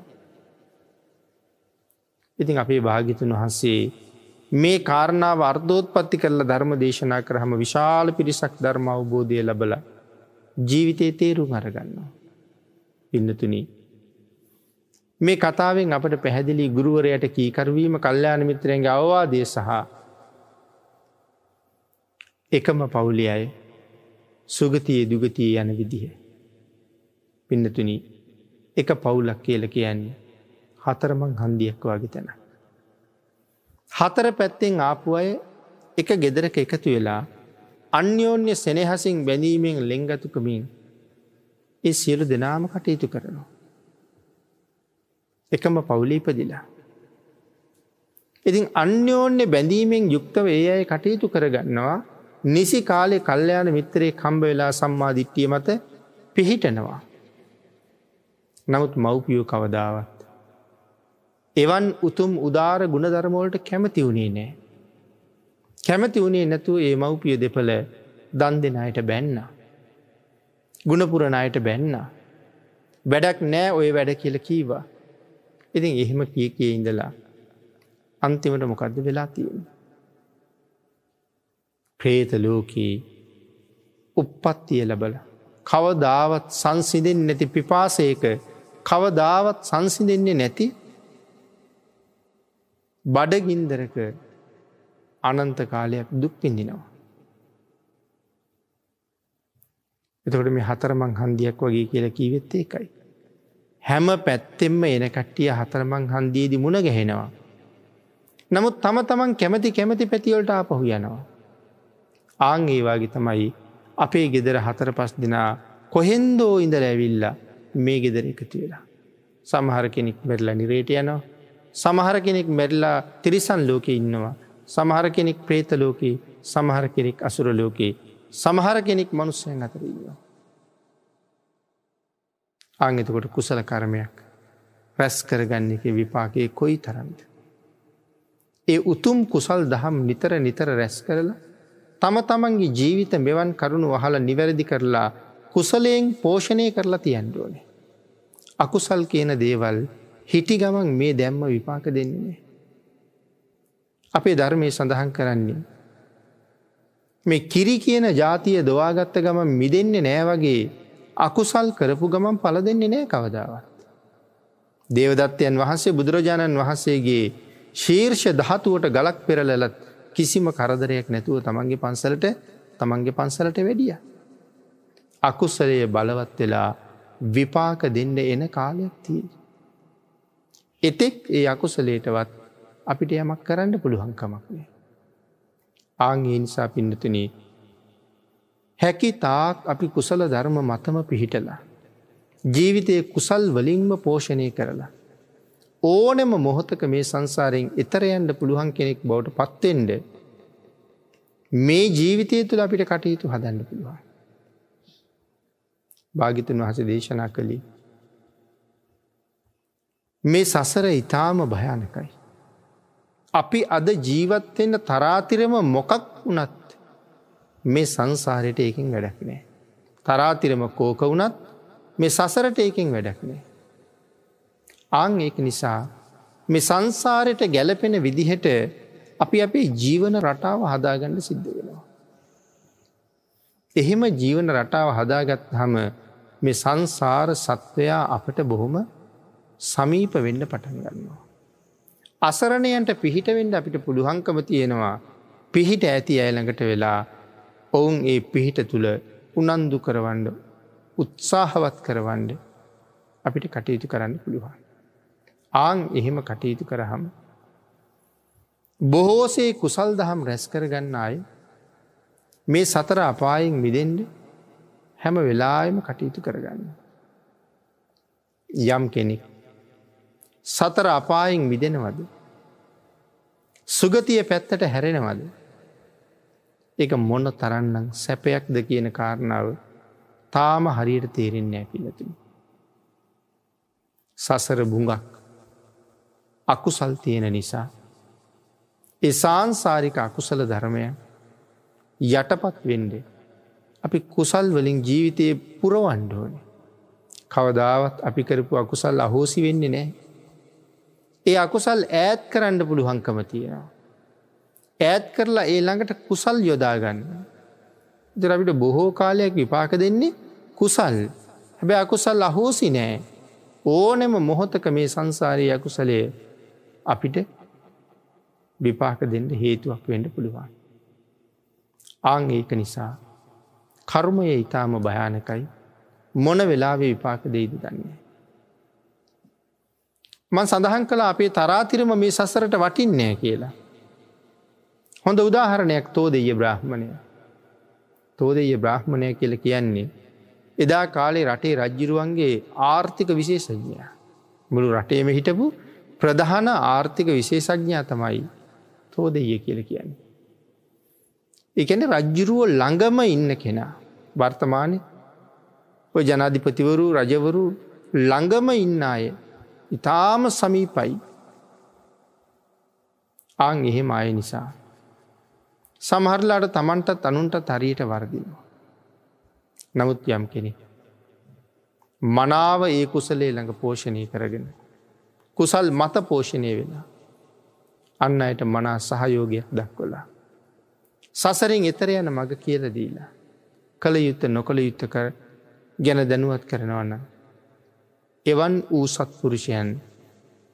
ඉතින් අපේ භාගිතුන් වහන්සේ මේ කාරණාව අර්ධෝත් පත්ති කරලා ධර්ම දේශනා කරහම විශාල පිරිසක් ධර්ම අවබෝධය ලබල ජීවිතය තේරුම් අරගන්නවා. පින්නතුනී මේ කතාවෙන් අපට පැහැදිලි ගුරුවරයට කීකරවීම කල්්‍යයාන මිත්‍රයන්ගේ අවවාදය සහ එකම පවුලි අය සුගතියේ දුගතිය යන විදිහ. පින්නතුනි එක පවුලක් කියල කියන්නේ හතරමං හන්දියක් වගේ තැන. හතර පැත්තෙන් ආපු අය එක ගෙදරක එකතු වෙලා අන්‍යෝන්‍ය සෙනෙහසින් බැඳීමෙන් ලෙංගතුකමින් ඒ සියලු දෙනාම කටයුතු කරනවා. එකම පවුලීපදිලා. ඉතින් අන්‍යෝන්‍ය බැඳීමෙන් යුක්තව ඒ අය කටයුතු කරගන්නවා නිසි කාලෙ කල්්‍යයාන මිත්‍රයේ කම්බ වෙලා සම්මාධිට්ටිය මත පිහිටනවා. නමුත් මව්පියෝ කවදාවත්. එවන් උතුම් උදාර ගුණධර්මෝලට කැමති වුණේ නෑ. කැමති වුණේ නැතුව ඒ මව්පිය දෙපළ දන් දෙනයට බැන්න. ගුණපුරණයට බැන්න. වැඩක් නෑ ඔය වැඩ කියල කීවා. ඉතින් එහෙම කිය කිය ඉඳලා අන්තිමට මොකක්ද වෙලා තියෙන. ප්‍රේත ලෝකී උප්පත්තිය ලබල කවදාවත් සංසිදෙන් නැති පිපාසයක කවදාවත් සංසිදෙන්නේ නැති බඩගින්දරක අනන්ත කාලයක් දුක් පිඳිනවා. එතකොට මේ හතරමං හන්දියක් වගේ කියලා කීවෙත් ඒකයි. හැම පැත්තෙෙම එන කට්ටිය හතරමං හන්දියේදි මුණ ගැහෙනවා. නමුත් තම තමන් කැමති කැමති පැතිවලට ආපහු යනවා. ආං ඒවාගේ තමයි අපේ ගෙදර හතර පස් දෙනා කොහෙන්දෝ ඉඳල ඇවිල්ල මේ ගෙදර එකතු වෙලා. සමහර කෙනෙක් මැරලා නිරේට යනවා. සමහර කෙනෙක් මැරලා තිරිසන් ලෝක ඉන්නවා සමහර කෙනෙක් ප්‍රේතලෝකයේ සමහර කෙනෙක් අසුරලෝකයේ සමහර කෙනෙක් මනුස්සයන් අතරීවා. ආංගතකොට කුසල කරමයක් රැස් කරගන්න එක විපාකයේ කොයි තරන්ද. ඒ උතුම් කුසල් දහම් නිතර නිතර රැස් කරලා තම තමන්ගේ ජීවිත මෙවන් කරුණු වහල නිවැරදි කරලා කුසලයෙන් පෝෂණය කරලා තියන්ඩුවනේ. අකුසල් කියන දේවල් හිටි ගමන් මේ දැම්ම විපාක දෙන්නේ. අපේ ධර්මය සඳහන් කරන්නේ. මේ කිරි කියන ජාතිය දවාගත්ත ගමන් මිදෙන්නේ නෑවගේ අකුසල් කරපු ගමන් පල දෙන්නේ නෑ කවදාවත්. දේවදත්තයන් වහන්සේ බුදුරජාණන් වහන්සේගේ ශීර්ෂ ධාතුවට ගලක් පෙරලලත් කිසිම කරදරයක් නැතුව තමන්ගේ පන්සලට තමන්ගේ පන්සලට වැඩිය. අකුස්සලය බලවත් වෙලා විපාක දෙන්න එන කාලයක් තිී. එතෙක් ඒ අකුසලේටවත් අපිට යමක් කරන්න පුළුවන්කමක්නේ. ආංගේ නිසා පින්නතුන හැකි තාක් අපි කුසල ධර්ම මතම පිහිටලා. ජීවිතය කුසල් වලින්ම පෝෂණය කරලා. ඕනෙම මොහොතක මේ සංසාරයෙන් එතරයන්ට පුළුවන් කෙනෙක් බවට පත්තෙන්ඩ මේ ජීවිතය තුළ අපිට කටයුතු හදන්න පුළුවන්. භාගිතන් වහස දේශනා කළේ. මේ සසර ඉතාම භයානකයි. අපි අද ජීවත්වෙන්න තරාතිරම මොකක් වනත් මේ සංසාරයට ඒකින් වැඩක් නෑ. තරාතිරම කෝක වුනත් මේ සසරට ඒකින් වැඩක් නෑ. ආං ඒක නිසා මේ සංසාරයට ගැලපෙන විදිහට අපි අපේ ජීවන රටාව හදාගන්න සිද්ධ වෙනවා. එහෙම ජීවන රටාව හදාගත් හම මේ සංසාර සත්වයා අපට බොහොම සමීප වෙන්න පටන් ගන්නවා. අසරණයන්ට පිහිටවෙන්ඩ අපිට පුළුවන්කම තියෙනවා පිහිට ඇති ඇයළඟට වෙලා ඔවුන් ඒ පිහිට තුළ උනන්දු කරවන්ඩ උත්සාහවත් කරවන්ඩ අපිට කටයුතු කරන්න පුළුවන්. ආං එහෙම කටයුතු කරහම. බොහෝසේ කුසල් දහම් රැස් කරගන්න අය මේ සතර අපායෙන් මිදෙන්ඩ හැම වෙලායම කටයුතු කරගන්න. යම් කෙනෙක් සතර අපායෙන් මිදෙනවද. සුගතිය පැත්තට හැරෙනවද. එක මොන්න තරන්නම් සැපයක්ද කියන කාරණාව තාම හරියට තේරෙන්නේ ඇපිලතුන. සසර බුඟක් අකුසල් තියෙන නිසා. ඒ සාන්සාරික අකුසල ධර්මය යටපත් වෙන්ඩේ. අපි කුසල් වලින් ජීවිතයේ පුරවන්ඩෝන. කවදාවත් අපි කරපු අකුසල් අහෝසි වෙන්නේ නෑ. ඒ අකුසල් ඈත් කරන්න පුළුවන්කම තියෙනවා. ඈත් කරලා ඒ ළඟට කුසල් යොදාගන්න. දරවිට බොහෝ කාලයක් විපාක දෙන්නේ කුසල් හැබැ අකුසල් අහෝසි නෑ ඕනෙම මොහොතක මේ සංසාරය අකුසලය අපිට විපාක දෙන්න හේතුවක් වෙන්න පුළුවන්. ආං ඒක නිසා කර්මය ඉතාම භයානකයි මොන වෙලාවේ විපාක දෙයිද දන්නේ. මන් සඳහන් කළ අපේ තරාතිරම මේ සසරට වටින්නෑ කියලා. හොඳ උදාහරණයක් තෝදෙය බ්‍රහ්මණය. තෝදෙය බ්‍රහ්මණය කියල කියන්නේ. එදා කාලේ රටේ රජ්ජිරුවන්ගේ ආර්ථික විශේෂඥ. මුළු රටේම හිටපු ප්‍රධාන ආර්ථික විශේෂඥා තමයි තෝදෙය කියල කියන්නේ. එකන රජ්ජුරුව ළඟම ඉන්න කෙනා වර්තමානය ඔය ජනාධිපතිවරු රජවරු ළඟම ඉන්න අය ඉතාම සමීපයි ආං එහෙම අය නිසා. සමහරලාට තමන්ටත් අනුන්ට තරීට වර්දිනවා. නමුත් යම් කෙනෙ. මනාව ඒ කුසලේ ළඟ පෝෂණය කරගෙන. කුසල් මත පෝෂණය වෙන. අන්න අයට මනා සහයෝගයක් දක්වලා. සසරින් එතර යන මඟ කියල දීලා. කළ යුත්ත නොකළ යුත්ත කර ගැන දැනුවත් කරනවන්න. එවන් වූ සත්පුරුෂයන්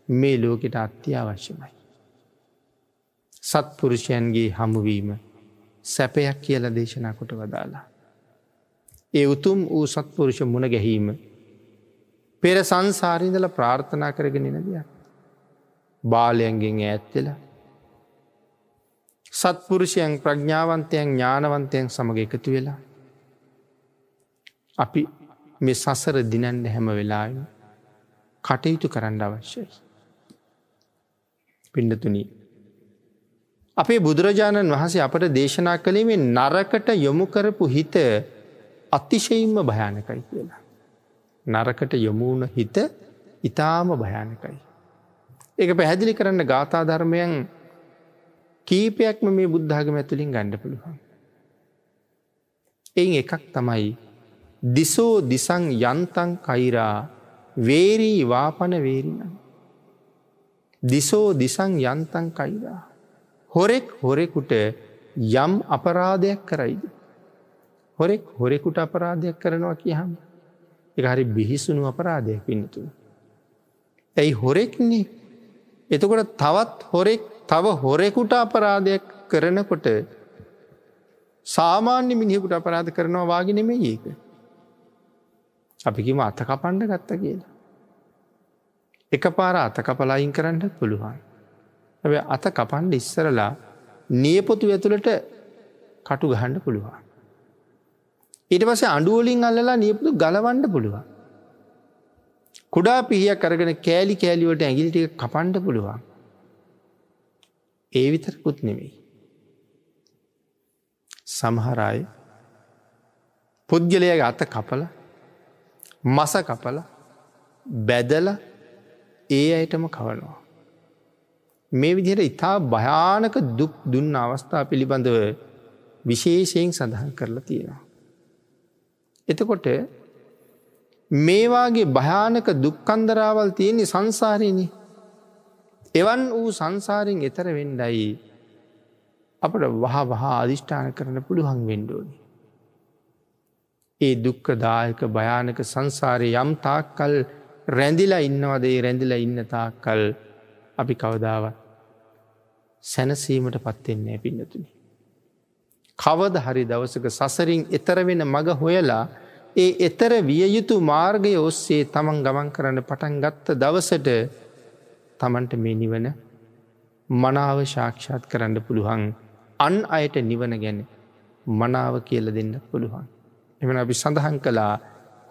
මේ ලෝකෙට අත්‍යවශ්‍යමයි. සත්පුරුෂයන්ගේ හමුවීම සැපයක් කියල දේශනා කොට වදාලා. ඒ උතුම් වූ සත්පුරුෂ මුණ ගැහීම පෙර සංසාරිඳල ප්‍රාර්ථනා කරගෙන දෙයක්. බාලයන්ගෙන් ඇත්වෙලා සත්පුරුෂයන් ප්‍රඥාවන්තයන් ඥානවන්තයන් සමඟ එකතු වෙලා අපි මේ සසර දිනන්ඩ හැම වෙලාම කටයුතු කරන්න අවශ්‍යයි. පිඩතුනී. අපේ බුදුරජාණන් වහන්සේ අපට දේශනා කළේ නරකට යොමු කරපු හිත අතිශයින්ම භයානකයි කියලා. නරකට යොමුණ හිත ඉතාම භයානකයි. ඒක පැහැදිලි කරන්න ගාථා ධර්මයන් කීපයක්ම මේ බුද්ධාගම ඇතුළින් ගණ්ඩ පුළුවන්. එයින් එකක් තමයි දිසෝ දිසං යන්තන් කයිරා වේරී වාපන වේරින. දිසෝ දිසං යන්තන් කයිරා. හොරෙක් හොරෙකුට යම් අපරාධයක් කරයිද. හොරෙක් හොරෙකුට අපරාධයක් කරනවා කියහම එක හරි බිහිසුණු අපරාධයක් පින්නතුන. ඇයි හොරෙක්න්නේ එතකොට තවත් හොරෙක් තව හොරෙකුට අපරාධයක් කරනකොට සාමාන්‍ය මිනිහෙකුට අපරාධ කරනවා වාගෙන නෙමේ ඒක. අපිකිම අත කපන්ඩ ගත්ත කියලා. එක පාර අත කපලායින් කරන්නත් පුළුවන්. ඇ අත කපන්ඩ ඉස්සරලා නියපොතු ඇතුළට කටු ගහන්ඩ පුළුවන්. ඊට පස අඩුවලින් අල්ලලා නියපුතු ගලවන්ඩ පුළුවන්. කුඩා පිහිය කරගෙන කෑලි කෑලිවට ඇගිලිටික කපන්ඩ පුළුවන්. ඒ විතරකුත් නෙවෙයි. සමහරයි පුද්ගලයගේ අත කපල මස කපල බැදල ඒ අයටම කවනවා. මේ විදිහට ඉතා භයානක දුක් දුන්න අවස්ථා පිළිබඳව විශේෂයෙන් සඳහන් කරලා තියෙනවා. එතකොට මේවාගේ භයානක දුක්කන්දරාවල් තියෙන්නේ සංසාරයනි එවන් වූ සංසාරයෙන් එතර වෙන්ඩයි අපට වහ වහා අධිෂ්ඨාන කරන පුළුවන් වෙන්ඩෝනි. ඒ දුක්ක දායක භයානක සංසාරය යම් තාක්කල් රැඳිලා ඉන්නවදේ රැඳිලා ඉන්න තාක්කල් අපි කවදාවත් සැනසීමට පත්වෙන්නේ පින්නතුනි. කවද හරි දවසක සසරින් එතර වෙන මඟ හොයලා ඒ එතර විය යුතු මාර්ගය ඔස්සේ තමන් ගමන් කරන්න පටන් ගත්ත දවසට තමන්ට මේ නිවන මනාව ශාක්ෂාත් කරන්න පුළුවන් අන් අයට නිවන ගැන මනාව කියල දෙන්න පුළුවන්. එමන අපි සඳහන් කළා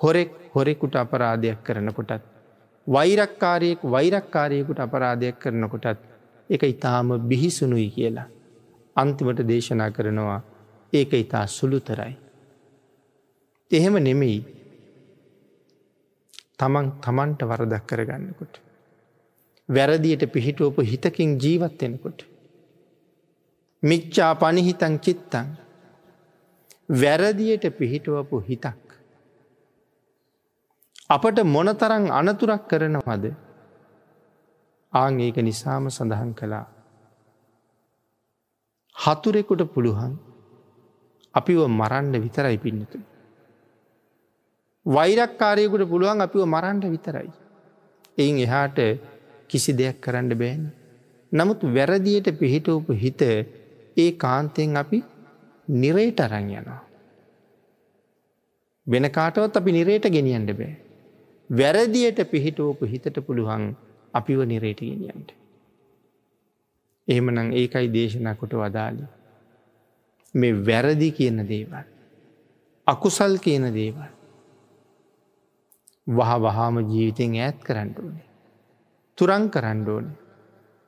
හොරෙක් හොරෙකුට අපරාධයක් කරනකොටත්. වෛරක්කාරයෙක් වෛරක්කාරයකුට අපරාධයක් කරනකොටත් එක ඉතාම බිහිසුනුයි කියලා. අන්තිමට දේශනා කරනවා ඒක ඉතා සුළුතරයි. එහෙම නෙමෙයි තමන් තමන්ට වරදක් කරගන්නකොට. වැරදියට පිහිටුවපු හිතකින් ජීවත්වෙනකොට. මිච්චා පනිහිතං චිත්තං වැරදියට පිහිටුවපු හිතක්. අපට මොනතරං අනතුරක් කරනවද ආං ඒක නිසාම සඳහන් කළා. හතුරෙකුට පුළුවන් අපිව මරන්ඩ විතරයි පින්නතු. වෛරක්කාරයකුට පුළුවන් අපිව මරන්ඩ විතරයි. එයින් එහාට කිසි දෙයක් කරන්න බෑන. නමුත් වැරදියට පිහිටවපු හිත ඒ කාන්තයෙන් අපි නිරේට අරං යනවා. වෙන කාටවත් අපි නිරේට ගෙනියන්ට බෑ. වැරදියට පිහිටෝපු හිතට පුළුවන් අපිව නිරේට ගෙනියන්ට. එහෙමනං ඒකයි දේශනා කොට වදාලි. මේ වැරදි කියන දේවල්. අකුසල් කියන දේවල්. වහ වහාම ජීවිතෙන් ඈත් කරන්න ඕනේ. තුරං කරන්න ඕන.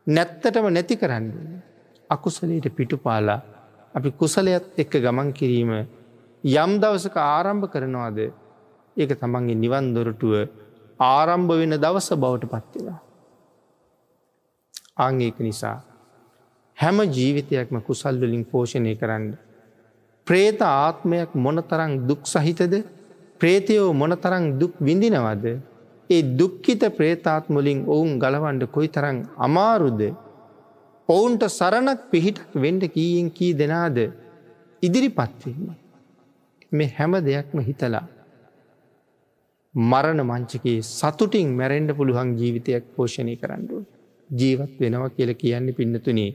නැත්තටම නැති කරන්න අකුසලයට පිටුපාලා අපි කුසලයත් එක්ක ගමන් කිරීම යම් දවසක ආරම්භ කරනවාද ඒක තමන්ගේ නිවන් දොරටුව ආරම්භ වෙන දවස බවට පත්වෙලා. අංඒක නිසා හැම ජීවිතයක්ම කුසල්වලින් පෝෂණය කරන්න. ප්‍රේත ආත්මයක් මොනතරං දුක් සහිතද ප්‍රේතයෝ මොනතරං දුක් විඳිනවද ඒ දුක්කිත ප්‍රේතාත්මුලින් ඔවුන් ගලවන්ඩ කොයි තරං අමාරුද ඔවුන්ට සරණක් පිහිටක් වෙන්ඩ කීයෙන් කී දෙනාද ඉදිරි පත්වන්නේ. මේ හැම දෙයක්ම හිතලා. මරණ මංචකේ සතුටින් මැරෙන්ඩ පුළුවන් ජීවිතයක් පෝෂණය කරන්නඩුව. ජීවත් වෙනවා කියල කියන්නේ පින්නතුනේ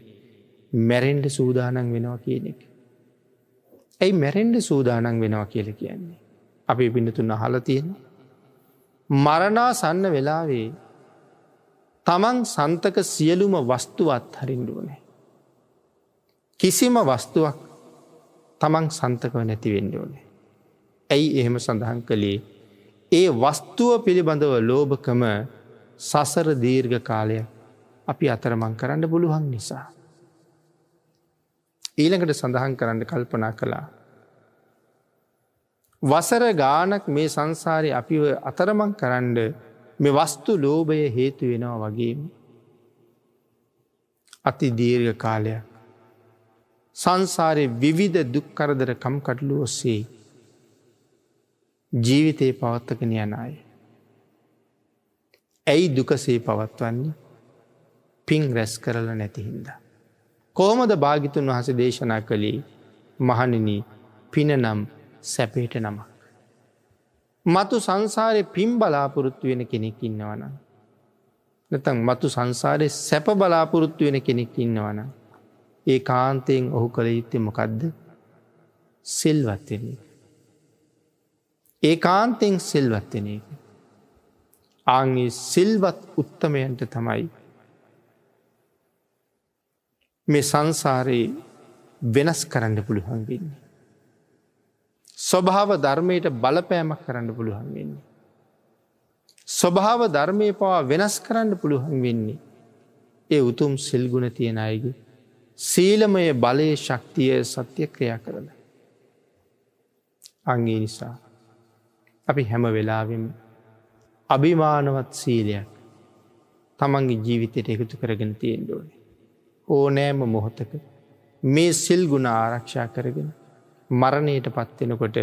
මැරෙන්ඩ සූදානන් වෙනවා කියන එක. ඇයි මැරෙන්ඩ සූදානන් වෙනවා කියල කියන්නේ. අපි පින්නතුන් අහල තියෙන්නේ. මරණා සන්න වෙලාවේ තමන් සන්තක සියලුම වස්තුවත් හරින්ඩුවනේ. කිසිම වස්තුවක් තමන් සන්තකව නැතිවෙන්න ඕනේ. ඇයි එහෙම සඳහන් කළේ ඒ වස්තුව පිළිබඳව ලෝභකම සසර දීර්ඝ කාලය අපි අතරමං කරන්න පුළුවන් නිසා. ඊළඟට සඳහන් කරන්න කල්පනා කළා. වසර ගානක් මේ සංසාරය අපිව අතරමං කරන්ඩ මෙ වස්තු ලෝභය හේතු වෙනවා වගේම. අති දීර්ඝ කාලයක්. සංසාරය විවිධ දුක්කරදර කම්කටලු ඔස්සේ ජීවිතයේ පවත්තකන යන අය. ඇයි දුකසේ පවත්වන්නේ පින් රැස් කරල නැතිහින්ද. කෝමද භාගිතුන් වහස දේශනා කළේ මහනින පින නම් සැපේට නමක්. මතු සංසාරය පින් බලාපොරොත්තු වෙන කෙනෙක් ඉන්නවන. නැතන් මතු සංසාරය සැප බලාපොරොත්තු වෙන කෙනෙක් ඉන්නවන. ඒ කාන්තයෙන් ඔහු කළ යුත්තේ මොකක්ද සිල්වත්වෙන. ඒ කාන්තයෙන් සිල්වත්වෙන එක. ආගේ සිල්වත් උත්තමයන්ට තමයි මේ සංසාරයේ වෙනස් කරන්න පුළුවන් වෙන්නේ. ස්වභාව ධර්මයට බලපෑමක් කරන්න පුළුවන් වෙන්නේ. ස්වභාව ධර්මය පවා වෙනස් කරන්න පුළුවන් වෙන්නේ. ඒ උතුම් සිල්ගුණ තියෙන අයගේ. සීලමය බලය ශක්තිය සත්‍ය ක්‍රියා කරන. අංගේ නිසා. අපි හැම වෙලාවෙම අභිමානවත් සීලයක් තමන්ගේ ජීවිතයට එකතු කරගෙන තියෙන් ඕනේ. ඕනෑම මොහොතක මේ සිල් ගුණ ආරක්ෂා කරගෙන මරණයට පත්වෙනකොට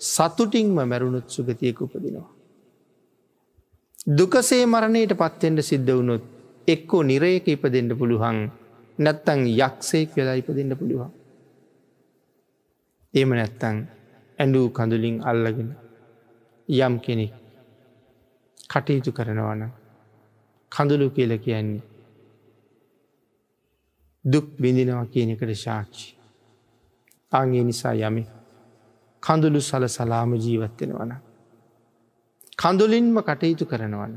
සතුටින්ම මැරුණුත් සුගතියක උපදිනවා. දුකසේ මරණයට පත්වෙන්ට සිද්ධ වුණොත් එක්කෝ නිරේක ඉප දෙන්න පුළුවන් නැත්තං යක්ෂයෙක් වෙලා ඉප දෙන්න පුළුවන්. ඒම නැත්තං ඇඩූ කඳුලින් අල්ලගෙන යම් කෙනෙක් කටයුතු කරනවන කඳුළු කියල කියන්නේ දුක් බිඳිනවා කියන එකට ශාක්ෂි. අගේ නිසා යමි කඳුළු සල සලාම ජීවත්වෙනවන. කඳුලින්ම කටයුතු කරනවන.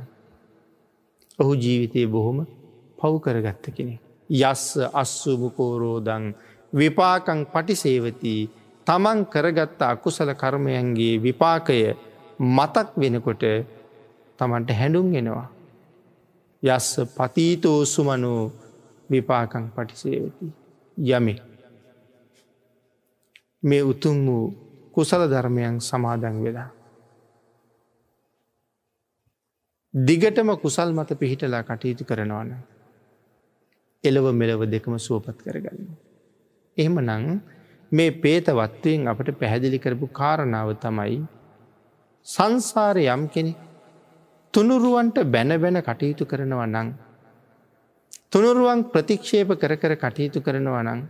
ඔහු ජීවිතය බොහොම පව් කරගත්ත කෙනෙ. යස්ස අස්සුභකෝරෝදං විපාකං පටිසේවතිී තමන් කරගත්ත අකුසල කර්මයන්ගේ විපාකය මතක් වෙනකොට තමන්ට හැඩුම් එෙනවා. යස්ස පතීතෝසුමනෝ විපාකං පටිසේවති යමි. මේ උතුම් වූ කුසල ධර්මයන් සමාදන් වෙලා. දිගටම කුසල් මත පිහිටලා කටයුතු කරනවන. එලව මෙලව දෙකම සුවපත් කරගන්න. එහෙම නං මේ පේතවත්වයෙන් අපට පැහැදිලි කරපු කාරණාව තමයි සංසාරය යම් කෙනෙ තුනුරුවන්ට බැන බැන කටයුතු කරනවා නං. තුනුරුවන් ප්‍රතික්ෂේප කර කර කටයුතු කරනවා නං.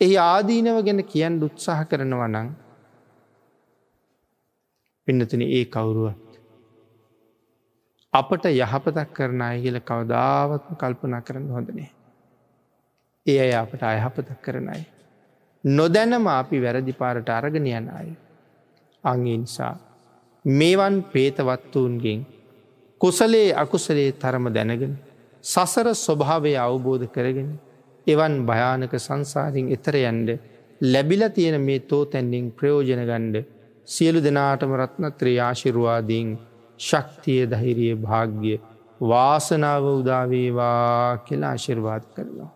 එහි ආදීනව ගැන කියන්න උත්සාහ කරනවා නං. පින්නතුන ඒ කවුරුවත්. අපට යහපතක් කරන අය කියල කවදාවත්ම කල්පනා කරන්න හොඳනේ. ඒ අය අපට අයහපතක් කරනයි. නොදැනම අපි වැරදි පාරට අරගෙන යන අය. අගේ නිසා මේවන් පේතවත්වූන්ගෙන් කුසලේ අකුසලේ තරම දැනගෙන සසර ස්වභාවය අවබෝධ කරගෙන එවන් භයානක සංසාරින් එතර යන්ඩ ලැබිල තියෙන මේ තෝ තැන්ඩිං ප්‍රයෝජන ගණ්ඩ සියලු දෙනාටම රත්නත්‍රී ආශිරුවාදීන් ශක්තිය දහිරිය භාග්‍ය වාසනාව උදාවේවා කියලා ආශිර්වාද කරනවා.